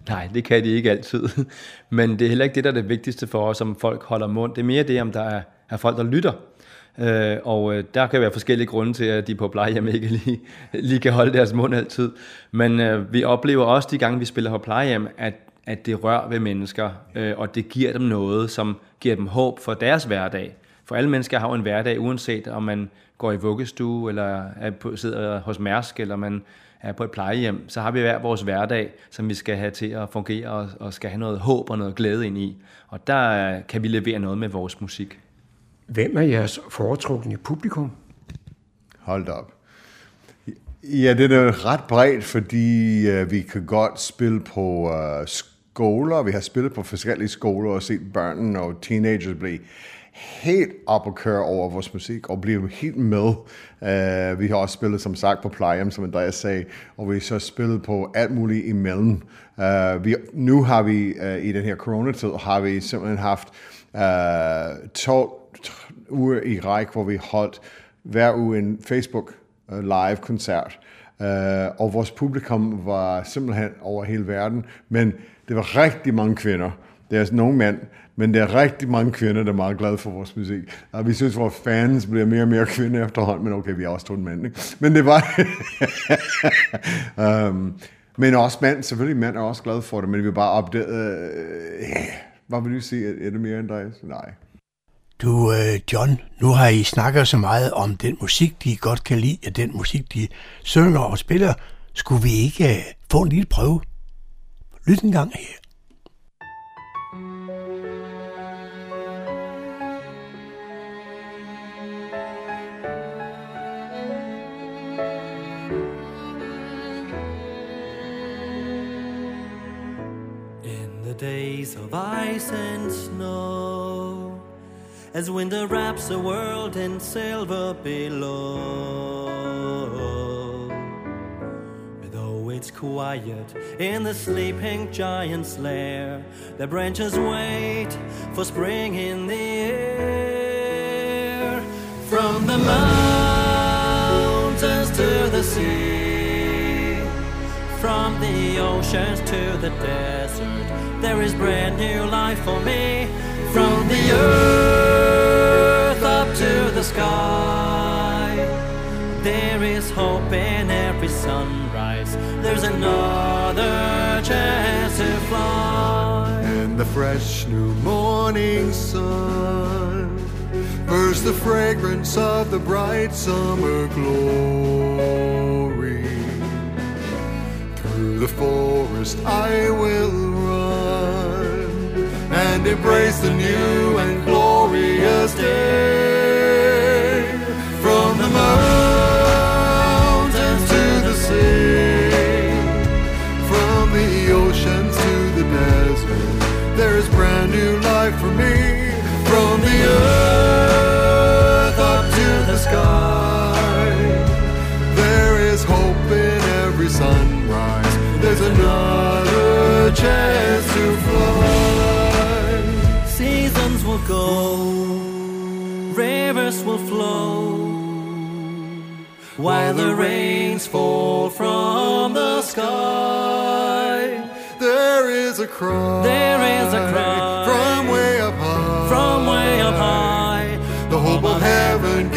Nej, det kan de ikke altid. [laughs] Men det er heller ikke det, der er det vigtigste for os, om folk holder mund. Det er mere det, om der er, er folk, der lytter. Øh, og øh, der kan være forskellige grunde til, at de på plejehjem ikke lige, [laughs] lige kan holde deres mund altid. Men øh, vi oplever også de gange, vi spiller på plejehjem, at, at det rører ved mennesker, øh, og det giver dem noget, som giver dem håb for deres hverdag. For alle mennesker har jo en hverdag, uanset om man går i vuggestue, eller er på, sidder hos Mærsk, eller man er på et plejehjem, så har vi hver vores hverdag, som vi skal have til at fungere, og, og skal have noget håb og noget glæde ind i. Og der kan vi levere noget med vores musik. Hvem er jeres foretrukne publikum? Hold op. Ja, det er ret bredt, fordi uh, vi kan godt spille på uh, skoler. Vi har spillet på forskellige skoler og set børnene og teenagers blive helt op og køre over vores musik og blive helt med. Uh, vi har også spillet, som sagt, på plejehjem, som Andreas sagde, og vi har så spillet på alt muligt imellem. Uh, vi, nu har vi, uh, i den her coronatid, har vi simpelthen haft uh, to uger i ræk, hvor vi holdt hver uge en Facebook live koncert. Uh, og vores publikum var simpelthen over hele verden, men det var rigtig mange kvinder. Det er altså nogle mænd, men der er rigtig mange kvinder, der er meget glade for vores musik. Og vi synes, at vores fans bliver mere og mere kvinder efterhånden, men okay, vi er også to mænd, ikke? Men det var... um, [laughs] men også mænd, selvfølgelig mænd er også glade for det, men vi bare opdaget... Øh, uh, yeah. Hvad vil du sige? Er det mere end dig? Nej. Du, øh, John, nu har I snakket så meget om den musik, de godt kan lide, og den musik, de synger og spiller. Skulle vi ikke øh, få en lille prøve? Lyt en gang her. As winter wraps the world in silver below. Though it's quiet in the sleeping giant's lair, the branches wait for spring in the air. From the mountains to the sea, from the oceans to the desert, there is brand new life for me. From the earth up to the sky, there is hope in every sunrise. There's another chance to fly. And the fresh new morning sun bursts the fragrance of the bright summer glory. Through the forest I will run and embrace the new and glorious day. From the mountains to the sea, from the oceans to the desert, there is brand new life for me. From the earth up to the sky, there is hope in every sunrise. There's another chance rivers will flow, while the rains fall from the sky. There is a cry. There is a cry from way up high. From way up high. The hope of heaven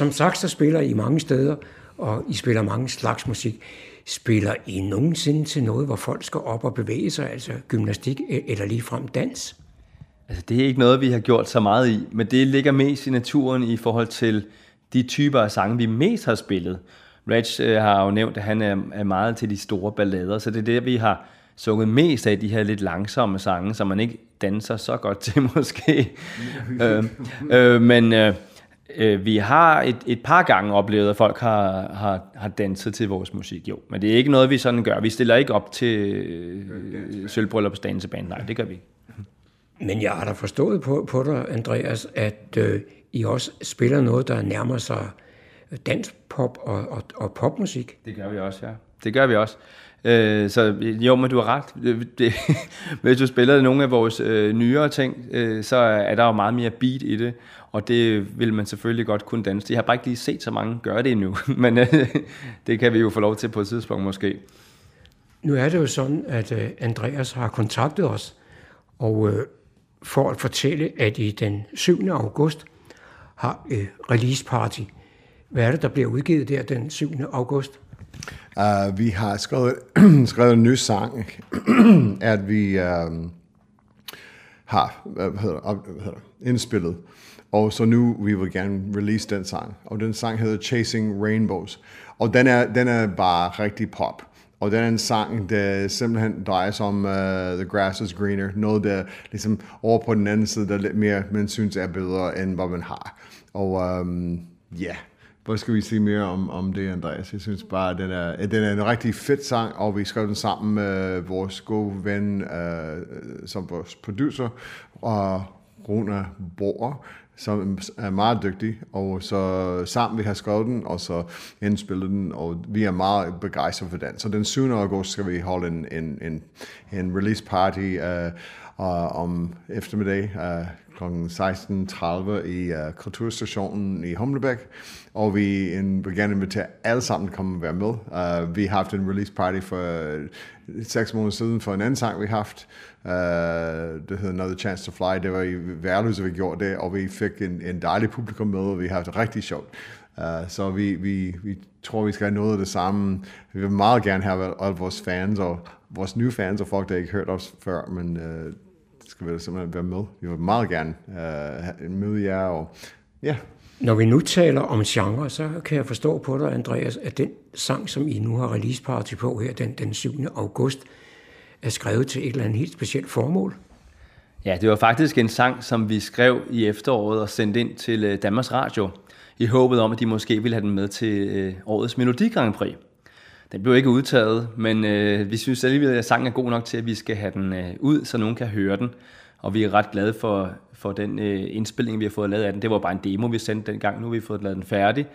Som sagt, så spiller I mange steder, og I spiller mange slags musik. Spiller I nogensinde til noget, hvor folk skal op og bevæge sig, altså gymnastik e- eller ligefrem dans? Altså, det er ikke noget, vi har gjort så meget i, men det ligger mest i naturen i forhold til de typer af sange, vi mest har spillet. Reg øh, har jo nævnt, at han er, er meget til de store ballader, så det er det, vi har sunget mest af de her lidt langsomme sange, som man ikke danser så godt til [laughs] måske. øh, øh, men øh, øh, vi har et, et par gange oplevet, at folk har, har, har danset til vores musik, jo. Men det er ikke noget, vi sådan gør. Vi stiller ikke op til øh, sølvbryllups danseband. Nej, det gør vi ikke. Men jeg har da forstået på, på dig, Andreas, at øh, I også spiller noget, der nærmer sig dansk pop og, og, og popmusik. Det gør vi også, ja. Det gør vi også. Øh, så jo, men du har ret. Det, det, [laughs] hvis du spiller nogle af vores øh, nyere ting, øh, så er der jo meget mere beat i det, og det vil man selvfølgelig godt kunne danse. Jeg har bare ikke lige set så mange gøre det endnu, [laughs] men øh, det kan vi jo få lov til på et tidspunkt måske. Nu er det jo sådan, at øh, Andreas har kontaktet os, og øh, for at fortælle, at I den 7. august har øh, release party. Hvad er det, der bliver udgivet der den 7. august? Uh, vi har skrevet, [clears throat] skrevet en ny sang, [clears throat] at vi um, har hvad hedder, hvad hedder, indspillet. Og så nu vi vil gerne release den sang. Og den sang hedder Chasing Rainbows. Og den er, den er bare rigtig pop. Og den er en sang, der simpelthen drejer sig om uh, The Grass is Greener. Noget, der ligesom over på den anden side, der er lidt mere, man synes er bedre, end hvad man har. Og øhm, ja, um, yeah. Hvad skal vi sige mere om, om det, Andreas? Jeg synes bare, at den er, at den er en rigtig fed sang, og vi skrev den sammen med vores gode ven, uh, som vores producer, og Rona Bohr, som er meget dygtig, og så sammen vi har skrevet den, og så indspillet den, og vi er meget begejstrede for den. Så den 7. august skal vi holde en, en, en, en release party uh, og om eftermiddag uh, kl. 16.30 i uh, Kulturstationen i Humlebæk, og vi en, vil gerne invitere alle sammen at komme og være med. Uh, vi har haft en release party for uh, seks måneder siden for en anden sang, vi har haft. Uh, det hedder Another Chance to Fly. Det var i Værløse, vi gjorde det, og vi fik en, en dejlig publikum med, og vi har haft det rigtig sjovt. Uh, så vi, vi, vi tror, vi skal have noget af det samme. Vi vil meget gerne have alle vores fans, og vores nye fans, og folk, der ikke har hørt os før, men uh, skal vi simpelthen være med. Vi vil meget gerne uh, møde jer, og ja, Når vi nu taler om genre, så kan jeg forstå på dig, Andreas, at den sang, som I nu har release party på her den, den 7. august, er skrevet til et eller andet helt specielt formål. Ja, det var faktisk en sang, som vi skrev i efteråret og sendte ind til øh, Danmarks Radio, i håbet om, at de måske ville have den med til øh, årets Melodi Grand Prix. Den blev ikke udtaget, men øh, vi synes alligevel, at sangen er god nok til, at vi skal have den øh, ud, så nogen kan høre den. Og vi er ret glade for, for den øh, indspilning, vi har fået lavet af den. Det var bare en demo, vi sendte dengang. Nu har vi fået lavet den færdig.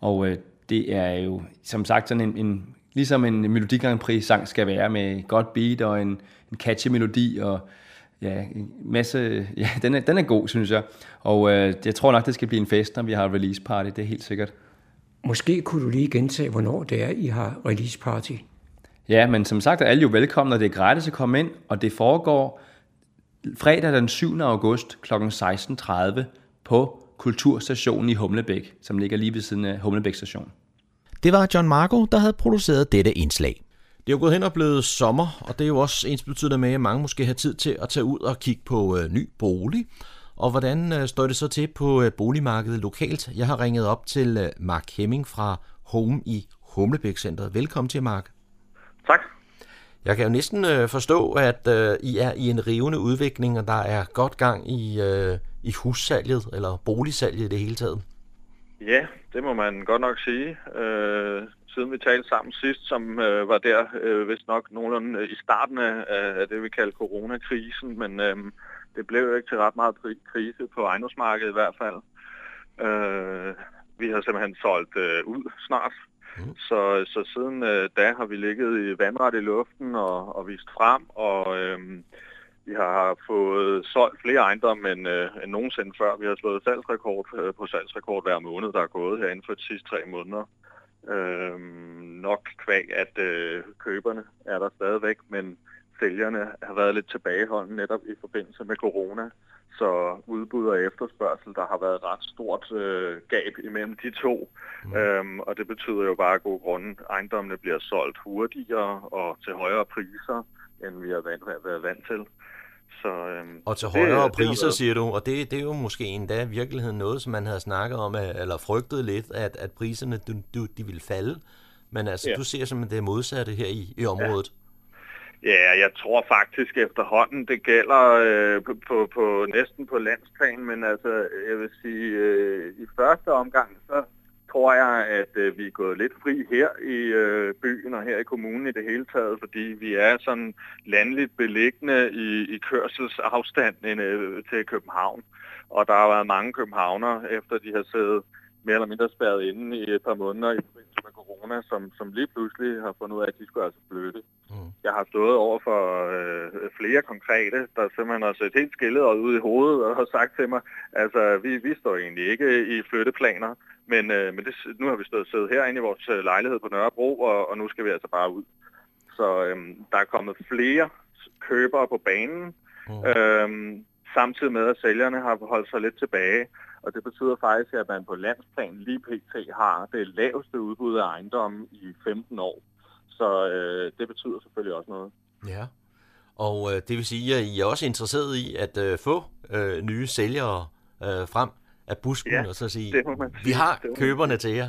Og øh, det er jo, som sagt, sådan en, en ligesom en Melodi Grand Prix sang skal være, med godt beat og en, en catchy melodi, og ja, en masse, ja, den er, den er god, synes jeg. Og øh, jeg tror nok, det skal blive en fest, når vi har release party, det er helt sikkert. Måske kunne du lige gentage, hvornår det er, I har release party. Ja, men som sagt er alle jo velkomne, og det er gratis at komme ind, og det foregår fredag den 7. august kl. 16.30 på Kulturstationen i Humlebæk, som ligger lige ved siden af Humlebæk station. Det var John Marco, der havde produceret dette indslag. Det er jo gået hen og blevet sommer, og det er jo også ens betydende med, at mange måske har tid til at tage ud og kigge på øh, ny bolig. Og hvordan øh, står det så til på øh, boligmarkedet lokalt? Jeg har ringet op til øh, Mark Hemming fra Home i Humlebæk Centret. Velkommen til, Mark. Tak. Jeg kan jo næsten øh, forstå, at øh, I er i en rivende udvikling, og der er godt gang i, øh, i hussalget, eller boligsalget i det hele taget. Ja, det må man godt nok sige. Øh, siden vi talte sammen sidst, som øh, var der øh, vist nok nogenlunde øh, i starten af, af det, vi kalder coronakrisen, men øh, det blev jo ikke til ret meget kri- krise på ejendomsmarkedet i hvert fald. Øh, vi har simpelthen solgt øh, ud snart, mm. så, så siden øh, da har vi ligget i vandret i luften og, og vist frem, og øh, vi har fået solgt flere ejendomme end, øh, end nogensinde før. Vi har slået salgsrekord øh, på salgsrekord hver måned, der er gået her inden for de sidste tre måneder. Øh, nok kvæg, at øh, køberne er der stadigvæk, men sælgerne har været lidt tilbageholdende netop i forbindelse med corona. Så udbud og efterspørgsel, der har været et ret stort øh, gab imellem de to. Mm. Øhm, og det betyder jo bare af gode grunde, ejendommene bliver solgt hurtigere og til højere priser, end vi har vant, været vant til. Så, øhm, Og til det- højere det priser, været- siger du, og det, det er jo måske endda i virkeligheden noget, som man havde snakket om, eller frygtet lidt, at, at priserne du, du, de ville falde. Men altså, Ja. du ser simpelthen det modsatte her i, i området. Ja, Ja, jeg tror faktisk efterhånden, det gælder øh, på, på, på næsten på landsplan, men altså, jeg vil sige, øh, i første omgang, så tror jeg, at øh, vi er gået lidt fri her i øh, byen og her i kommunen i det hele taget, fordi vi er sådan landligt beliggende i, i kørselsafstand øh, til København. Og der har været mange københavner, efter de har siddet mere eller mindre spærret inde i et par måneder i forbindelse med corona, som, som lige pludselig har fundet ud af, at de skulle altså flytte. Mm. Jeg har stået over for øh, flere konkrete, der simpelthen har set helt skillet og ud i hovedet og har sagt til mig, altså vi, vi står egentlig ikke i flytteplaner, men, øh, men det, nu har vi stået siddet herinde i vores øh, lejlighed på Nørrebro, og, og nu skal vi altså bare ud. Så øh, der er kommet flere købere på banen, mm. øh, samtidig med, at sælgerne har holdt sig lidt tilbage. Og det betyder faktisk, at man på landsplan lige pt. har det laveste udbud af ejendomme i 15 år. Så øh, det betyder selvfølgelig også noget. Ja, og øh, det vil sige, at I er også interesseret i at øh, få øh, nye sælgere øh, frem af busken, Ja, og så sige, det sige. vi har Det køberne til jer.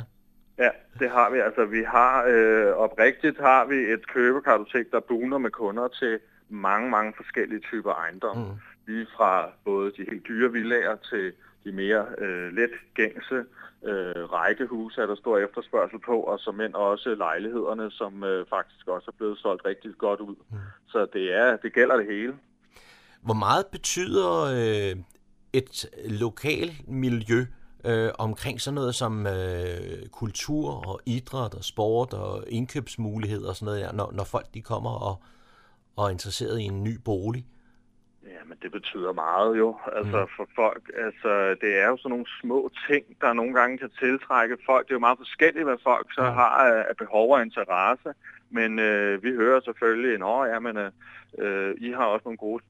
Ja, det har vi. Altså, vi har øh, oprigtigt har vi et købekartotek, der buner med kunder til mange, mange forskellige typer ejendomme. Mm. Lige fra både de helt dyre villager til de mere øh, let gængse øh, rækkehuse, er der stor efterspørgsel på, og som end også lejlighederne, som øh, faktisk også er blevet solgt rigtig godt ud. Mm. Så det er det gælder det hele. Hvor meget betyder øh, et lokalt miljø øh, omkring sådan noget som øh, kultur og idræt og sport og indkøbsmuligheder og sådan noget der, når, når folk de kommer og, og er interesseret i en ny bolig? Ja, men det betyder meget jo, altså mm. for folk. Altså, det er jo sådan nogle små ting, der nogle gange kan tiltrække folk. Det er jo meget forskelligt, hvad folk så har af, behov og interesse. Men øh, vi hører selvfølgelig, at ja, men, øh, I har også nogle gode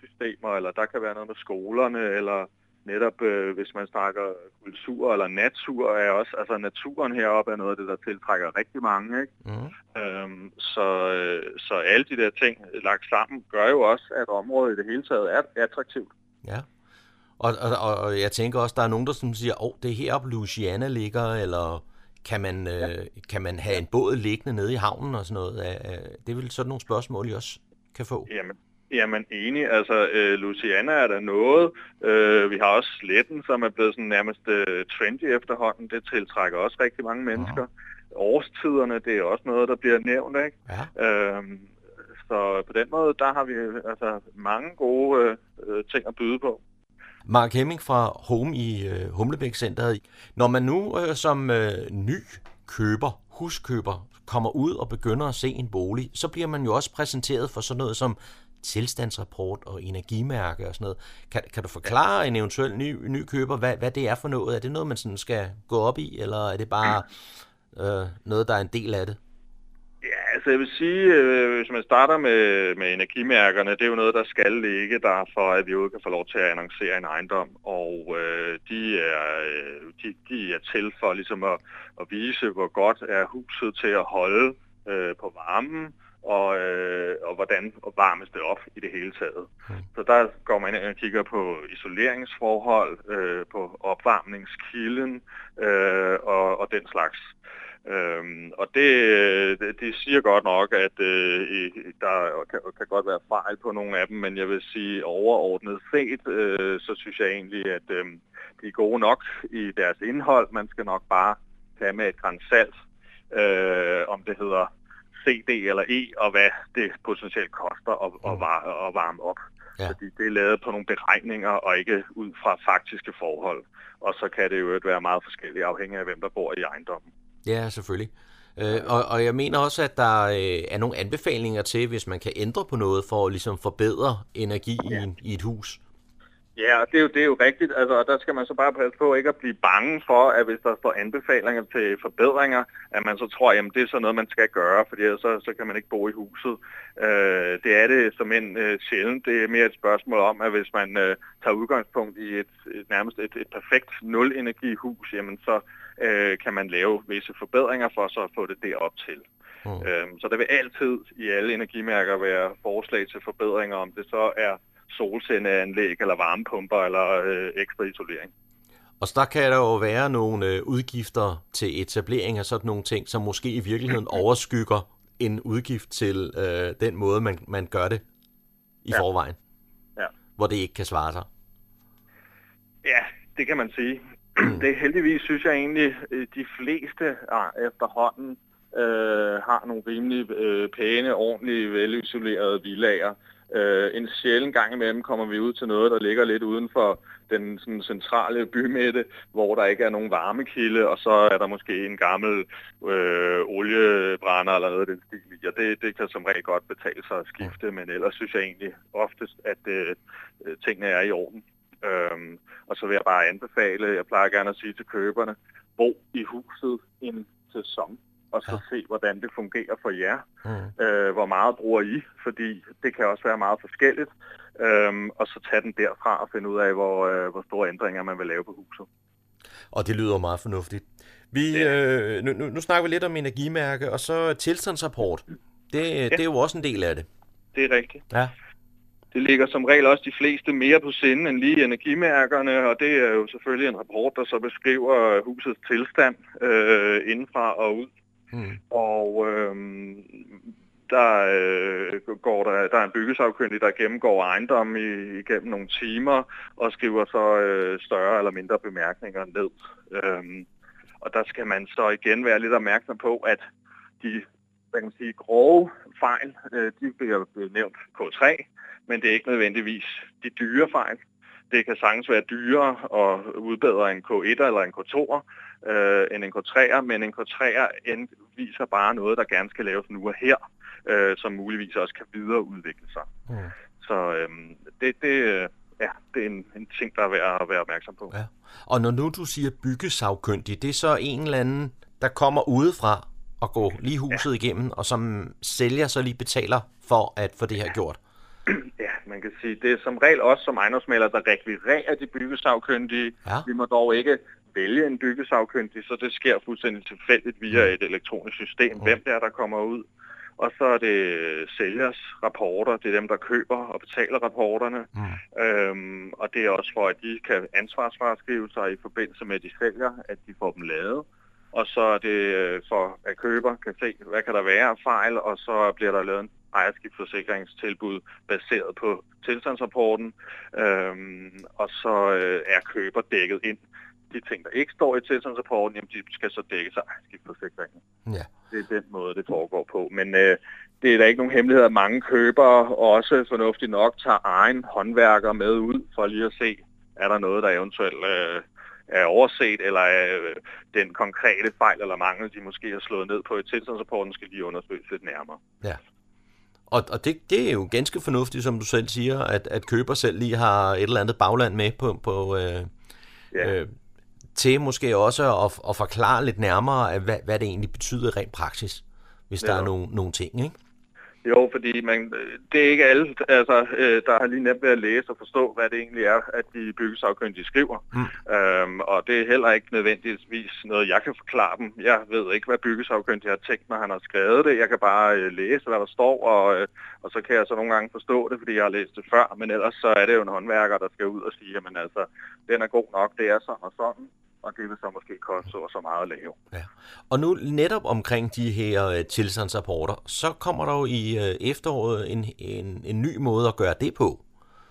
systemer, eller der kan være noget med skolerne, eller netop øh, hvis man snakker kultur eller natur, er også, altså naturen heroppe er noget af det, der tiltrækker rigtig mange. Ikke? Mm. Øhm, så, øh, så alle de der ting lagt sammen gør jo også, at området i det hele taget er attraktivt. Ja. Og, og, og- og jeg tænker også, der er nogen, der sådan siger, åh, oh, det er heroppe Louisiana ligger, eller kan man, ja. øh, kan man have en båd liggende nede i havnen og sådan noget? Øh, Det er vel sådan nogle spørgsmål, I også kan få. Jamen, jamen enig, altså øh, Louisiana er der noget. Øh, vi har også Sletten, som er blevet sådan nærmest øh, trendy efterhånden. Det tiltrækker også rigtig mange mennesker. Årstiderne, det er også noget, der bliver nævnt, ikke? Ja. Øhm, så på den måde, der har vi altså mange gode øh, øh, ting at byde på. Mark Hemming fra Home i øh, Humlebæk Centeret. Når man nu øh, som øh, ny køber, huskøber, kommer ud og begynder at se en bolig, så bliver man jo også præsenteret for sådan noget som tilstandsrapport og energimærke og sådan noget. Kan, kan du forklare en eventuel ny, ny køber, hvad, hvad det er for noget? Er det noget, man sådan skal gå op i, eller er det bare øh, noget, der er en del af det? Ja, altså jeg vil sige, øh, hvis man starter med, med energimærkerne, det er jo noget, der skal ligge der, for at vi jo kan få lov til at annoncere en ejendom. Og øh, de, er, øh, de, de er til for ligesom at, at vise, hvor godt er huset til at holde øh, på varmen, og, øh, og hvordan varmes det op i det hele taget. Så der går man ind og kigger på isoleringsforhold, øh, på opvarmningskilden øh, og, og den slags. Øhm, og det, det, siger godt nok, at øh, der kan, kan godt være fejl på nogle af dem, men jeg vil sige overordnet set, øh, så synes jeg egentlig, at øh, de er gode nok i deres indhold. Man skal nok bare tage med et gran salt, øh, om det hedder CD eller E, og hvad det potentielt koster at, at, var, at varme op. Ja. Fordi det er lavet på nogle beregninger, og ikke ud fra faktiske forhold. Og så kan det jo være meget forskelligt, afhængig af hvem der bor i ejendommen. Ja, selvfølgelig. Øh, og, og jeg mener også, at der øh, er nogle anbefalinger til, hvis man kan ændre på noget for at ligesom forbedre energi ja. i, en, i et hus. Ja, og det er jo, det er jo rigtigt. Altså, og der skal man så bare passe på ikke at blive bange for, at hvis der står anbefalinger til forbedringer, at man så tror, at det er sådan noget, man skal gøre, fordi så, så kan man ikke bo i huset. Øh, det er det som en øh, sjældent. Det er mere et spørgsmål om, at hvis man øh, tager udgangspunkt i et, et nærmest et, et perfekt nul-energihus, jamen så øh, kan man lave visse forbedringer for så at få det derop til. Mm. Øhm, så der vil altid i alle energimærker være forslag til forbedringer, om det så er solcelleanlæg eller varmepumper eller øh, ekstra isolering. Og så der kan der jo være nogle øh, udgifter til etablering af sådan nogle ting, som måske i virkeligheden [clears throat] overskygger en udgift til øh, den måde, man, man gør det i Ja. forvejen, Ja. hvor det ikke kan svare sig. Ja, det kan man sige. [clears throat] Det heldigvis, synes jeg egentlig, øh, de fleste ah, efterhånden øh, har nogle rimelig øh, pæne, ordentlige, velisolerede villager. Øh, en sjælden gang imellem kommer vi ud til noget, der ligger lidt uden for den sådan, centrale bymidte, hvor der ikke er nogen varmekilde, og så er der måske en gammel øh, oliebrænder eller noget af den stil i. Det, det kan som regel godt betale sig at skifte, men ellers synes jeg egentlig oftest, at øh, øh, tingene er i orden. Øhm, og så vil jeg bare anbefale, jeg plejer gerne at sige til køberne, bo i huset en sæson, og så ja. se, hvordan det fungerer for jer. Mm. Øh, hvor meget bruger I? Fordi det kan også være meget forskelligt. Øhm, og så tage den derfra og finde ud af, hvor, øh, hvor store ændringer man vil lave på huset. Og det lyder meget fornuftigt. Vi, øh, nu, nu, nu snakker vi lidt om energimærke, og så tilstandsrapport. Det, det er jo også en del af det. Det er rigtigt. Ja. Det ligger som regel også de fleste mere på sinde end lige energimærkerne, og det er jo selvfølgelig en rapport, der så beskriver husets tilstand øh, indenfra og ud. Mm. Og øh, der, øh, går der, der er en byggesagkyndig, der gennemgår ejendommen i, igennem nogle timer og skriver så øh, større eller mindre bemærkninger ned. Øh, og der skal man så igen være lidt opmærksom på, at de hvad kan man sige, grove fejl, øh, de bliver nævnt K3, men det er ikke nødvendigvis de dyre fejl. Det kan sagtens være dyrere at udbedre en K1 eller en K2'er øh, end en K3'er, men en K3'er end viser bare noget, der gerne skal laves nu og her, øh, som muligvis også kan videreudvikle sig. Mm. Så øh, det, det, øh, ja, det er en, en ting, der er værd at være opmærksom på. Ja. Og når nu du siger byggesagkyndig, det er så en eller anden, der kommer udefra og går lige huset ja. igennem, og som sælger så lige betaler for at få det her gjort. [clears throat] Ja, man kan sige, det er som regel også som ejendomsmaler, der rekvirerer de byggesagkyndige. Ja. Vi må dog ikke vælge en byggesagkyndig, så det sker fuldstændig tilfældigt via et elektronisk system, hvem det er, der kommer ud. Og så er det sælgers rapporter, det er dem, der køber og betaler rapporterne. Mm. Øhm, og det er også for, at de kan ansvarsfraskrive sig i forbindelse med, at de sælger, at de får dem lavet. Og så er det øh, for, at køber kan se, hvad kan der være af fejl, og så bliver der lavet en ejerskibsforsikringstilbud baseret på tilstandsrapporten, øhm, og så øh, er køber dækket ind. De ting, der ikke står i tilstandsrapporten, jamen, de skal så dækkes af ejerskibsforsikringen. Ja. Det er den måde, det foregår på. Men øh, det er da ikke nogen hemmelighed, at mange købere også fornuftigt nok tager egen håndværker med ud, for lige at se, er der noget, der eventuelt øh, er overset, eller er øh, den konkrete fejl eller mangel, de måske har slået ned på i tilstandsrapporten, skal lige undersøges lidt nærmere. Ja. Og, og det, det er jo ganske fornuftigt, som du selv siger, at, at køber selv lige har et eller andet bagland med på, på øh, Ja. øh, til måske også at, at forklare lidt nærmere, hvad, hvad det egentlig betyder rent praksis, hvis der Ja. er nogle, nogle ting, ikke? Jo, fordi man, det er ikke alle, altså, øh, der har lige nemt ved at læse og forstå, hvad det egentlig er, at de byggesagkyndige skriver. Mm. Øhm, og det er heller ikke nødvendigvis noget, jeg kan forklare dem. Jeg ved ikke, hvad byggesagkyndige har tænkt, når han har skrevet det. Jeg kan bare øh, læse, hvad der står, og, øh, og så kan jeg så nogle gange forstå det, fordi jeg har læst det før. Men ellers så er det jo en håndværker, der skal ud og sige, jamen altså, den er god nok, det er sådan og sådan, og det vil så måske koste så og så meget at lave. Og nu netop omkring de her øh, tilstandsrapporter, så kommer der jo i øh, efteråret en, en, en ny måde at gøre det på.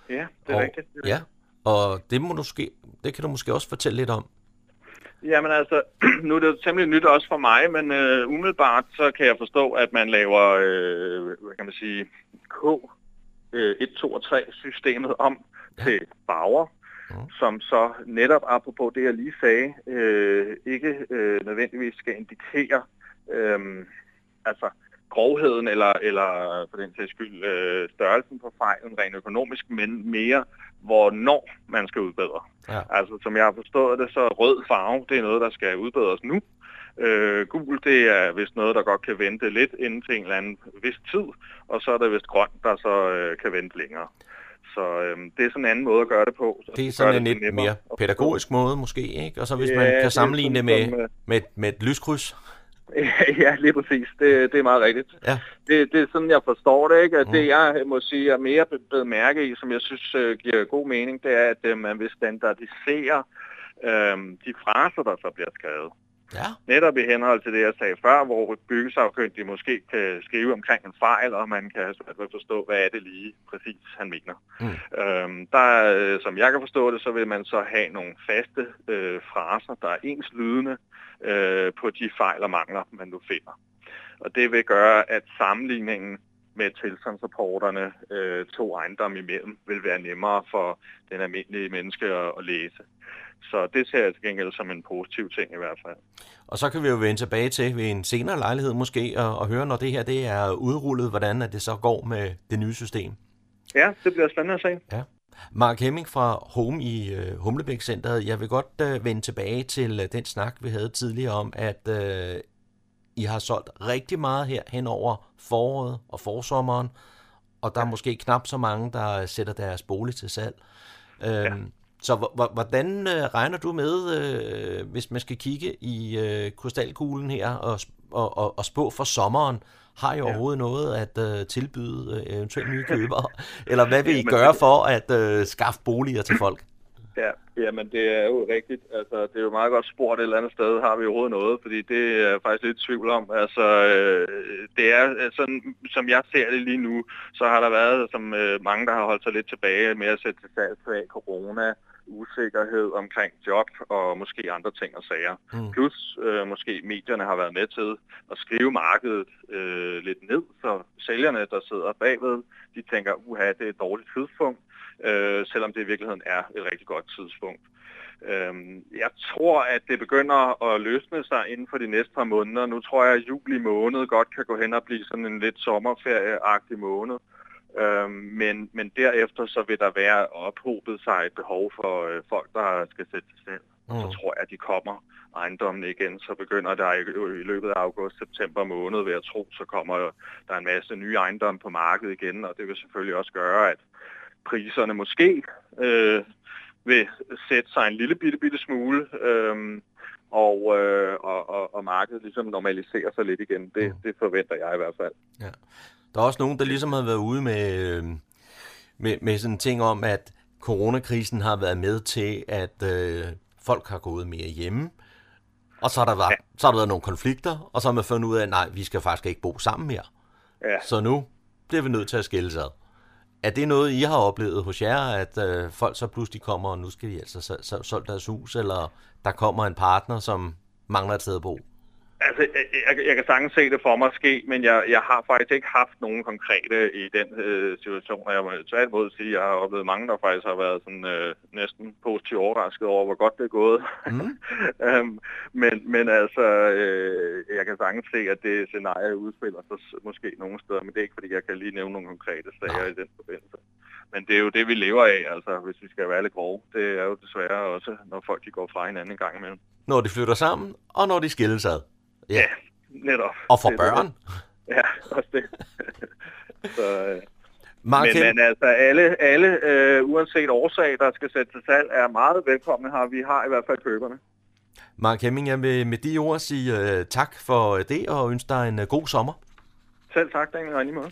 Ja, det er og, rigtigt. Det er Ja, og det, må du ske, det kan du måske også fortælle lidt om. Jamen altså, [clears throat] nu er det temmelig nyt også for mig, men øh, umiddelbart så kan jeg forstå, at man laver, øh, hvad kan man sige, K, øh, 1, 2 og 3 systemet om ja. til farver, mm. som så netop apropos det, jeg lige sagde, øh, ikke øh, nødvendigvis skal indikere, øh, altså grovheden eller, eller for den sags skyld øh, størrelsen på fejlen rent økonomisk, men mere hvornår man skal udbedre. Ja. Altså som jeg har forstået det, så rød farve, det er noget, der skal udbedres nu. Øh, gul, det er vist noget, der godt kan vente lidt inden til en eller anden vis tid, og så er der vist grøn, der så øh, kan vente længere. Så øh, det er sådan en anden måde at gøre det på. Så Det er sådan en det lidt nemmere mere pædagogisk måde måske, ikke? Og så hvis Ja, man det kan sammenligne det sådan med, som, øh, med, med et lyskryds. [laughs] ja, lige præcis. Det, det er meget rigtigt. Ja. Det, det er sådan, jeg forstår det, ikke? At det, jeg må sige, er mere blevet mærke i, som jeg synes uh, giver god mening, det er, at uh, man vil standardisere uh, de fraser, der så bliver skrevet. Ja. Netop i henhold til det, jeg sagde før, hvor byggesagkyndige måske kan skrive omkring en fejl, og man kan forstå, hvad er det lige præcis, han mener. Mm. Øhm, der, øh, som jeg kan forstå det, så vil man så have nogle faste øh, fraser, der er ens lydende øh, på de fejl og mangler, man nu finder. Og det vil gøre, at sammenligningen med tilstandsrapporterne øh, to ejendomme imellem vil være nemmere for den almindelige menneske at, at læse. Så det ser jeg til gengæld som en positiv ting i hvert fald. Og så kan vi jo vende tilbage til ved en senere lejlighed måske, og, og høre, når det her det er udrullet, hvordan at det så går med det nye system. Ja, det bliver spændende at se. Ja. Mark Hemming fra Home i øh, Humlebæk Centeret. Jeg vil godt øh, vende tilbage til øh, den snak, vi havde tidligere om, at øh, I har solgt rigtig meget her hen over foråret og forsommeren, og der er måske knap så mange, der sætter deres bolig til salg. Øh, ja. Så hvordan øh, regner du med, øh, hvis man skal kigge i øh, krystalkuglen her og, og, og, og spå for sommeren, har I overhovedet noget at tilbyde eventuelt nye købere? Eller hvad vil I gøre for at skaffe boliger til folk? Ja, jamen det er jo rigtigt. Altså, det er jo meget godt spurgt et eller andet sted, har vi overhovedet noget, fordi det er jeg faktisk lidt i tvivl om. Altså, øh, det er øh, sådan, som jeg ser det lige nu, så har der været som øh, mange, der har holdt sig lidt tilbage med at sætte til salg af corona, usikkerhed omkring job og måske andre ting og sager. Mm. Plus øh, måske medierne har været med til at skrive markedet øh, lidt ned, så sælgerne, der sidder bagved, de tænker, uha, det er et dårligt tidspunkt, øh, selvom det i virkeligheden er et rigtig godt tidspunkt. Øhm, jeg tror, at det begynder at løsne sig inden for de næste par måneder. Nu tror jeg, at juli måned godt kan gå hen og blive sådan en lidt sommerferieagtig måned. Øhm, men, men derefter så vil der være ophobet sig et behov for øh, folk, der skal sætte til salg. Mm. Så tror jeg, at de kommer ejendommen igen. Så begynder der i, i løbet af august-september måned, vil jeg tro, så kommer der en masse nye ejendomme på markedet igen. Og det vil selvfølgelig også gøre, at priserne måske øh, vil sætte sig en lille bitte, bitte smule, øhm, og, øh, og, og, og markedet ligesom normaliserer sig lidt igen. Det, det forventer jeg i hvert fald. Ja. Der er også nogen, der ligesom har været ude med, øh, med, med sådan en ting om, at coronakrisen har været med til, at øh, folk har gået mere hjemme. Og så har, der været, ja. så har der været nogle konflikter, og så har man fundet ud af, at nej, vi skal faktisk ikke bo sammen mere. Ja. Så nu bliver vi nødt til at skille ad. Er det noget, I har oplevet hos jer, at øh, folk så pludselig kommer, og nu skal de altså så, solgt deres hus, eller der kommer en partner, som mangler et sted at bo? Altså, jeg, jeg, kan sagtens se det for mig ske, men jeg, jeg har faktisk ikke haft nogen konkrete i den øh, situation, og jeg må tværtimod sige, at jeg har oplevet mange, der faktisk har været sådan, øh, næsten positivt overrasket over, hvor godt det er gået. Mm. [laughs] øhm, men, men altså, øh, jeg kan sagtens se, at det scenarie udspiller sig måske nogle steder, men det er ikke, fordi jeg kan lige nævne nogle konkrete sager i den forbindelse. Men det er jo det, vi lever af, altså, hvis vi skal være lidt grove. Det er jo desværre også, når folk de går fra hinanden en gang imellem. Når de flytter sammen, og når de skilles ad. Ja. Ja, netop. Og for Det er det. børn. Ja, også det. [laughs] Så, øh, Mark men, men altså alle, alle øh, uanset årsag, der skal sætte til salg, er meget velkomne her. Vi har i hvert fald køberne. Mark Hemming, jeg vil med de ord sige uh, tak for det, og ønske dig en uh, god sommer. Selv tak, Daniel, og i lige måde.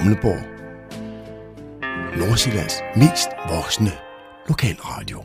Humleborg, Nordsjællands mest voksne lokalradio.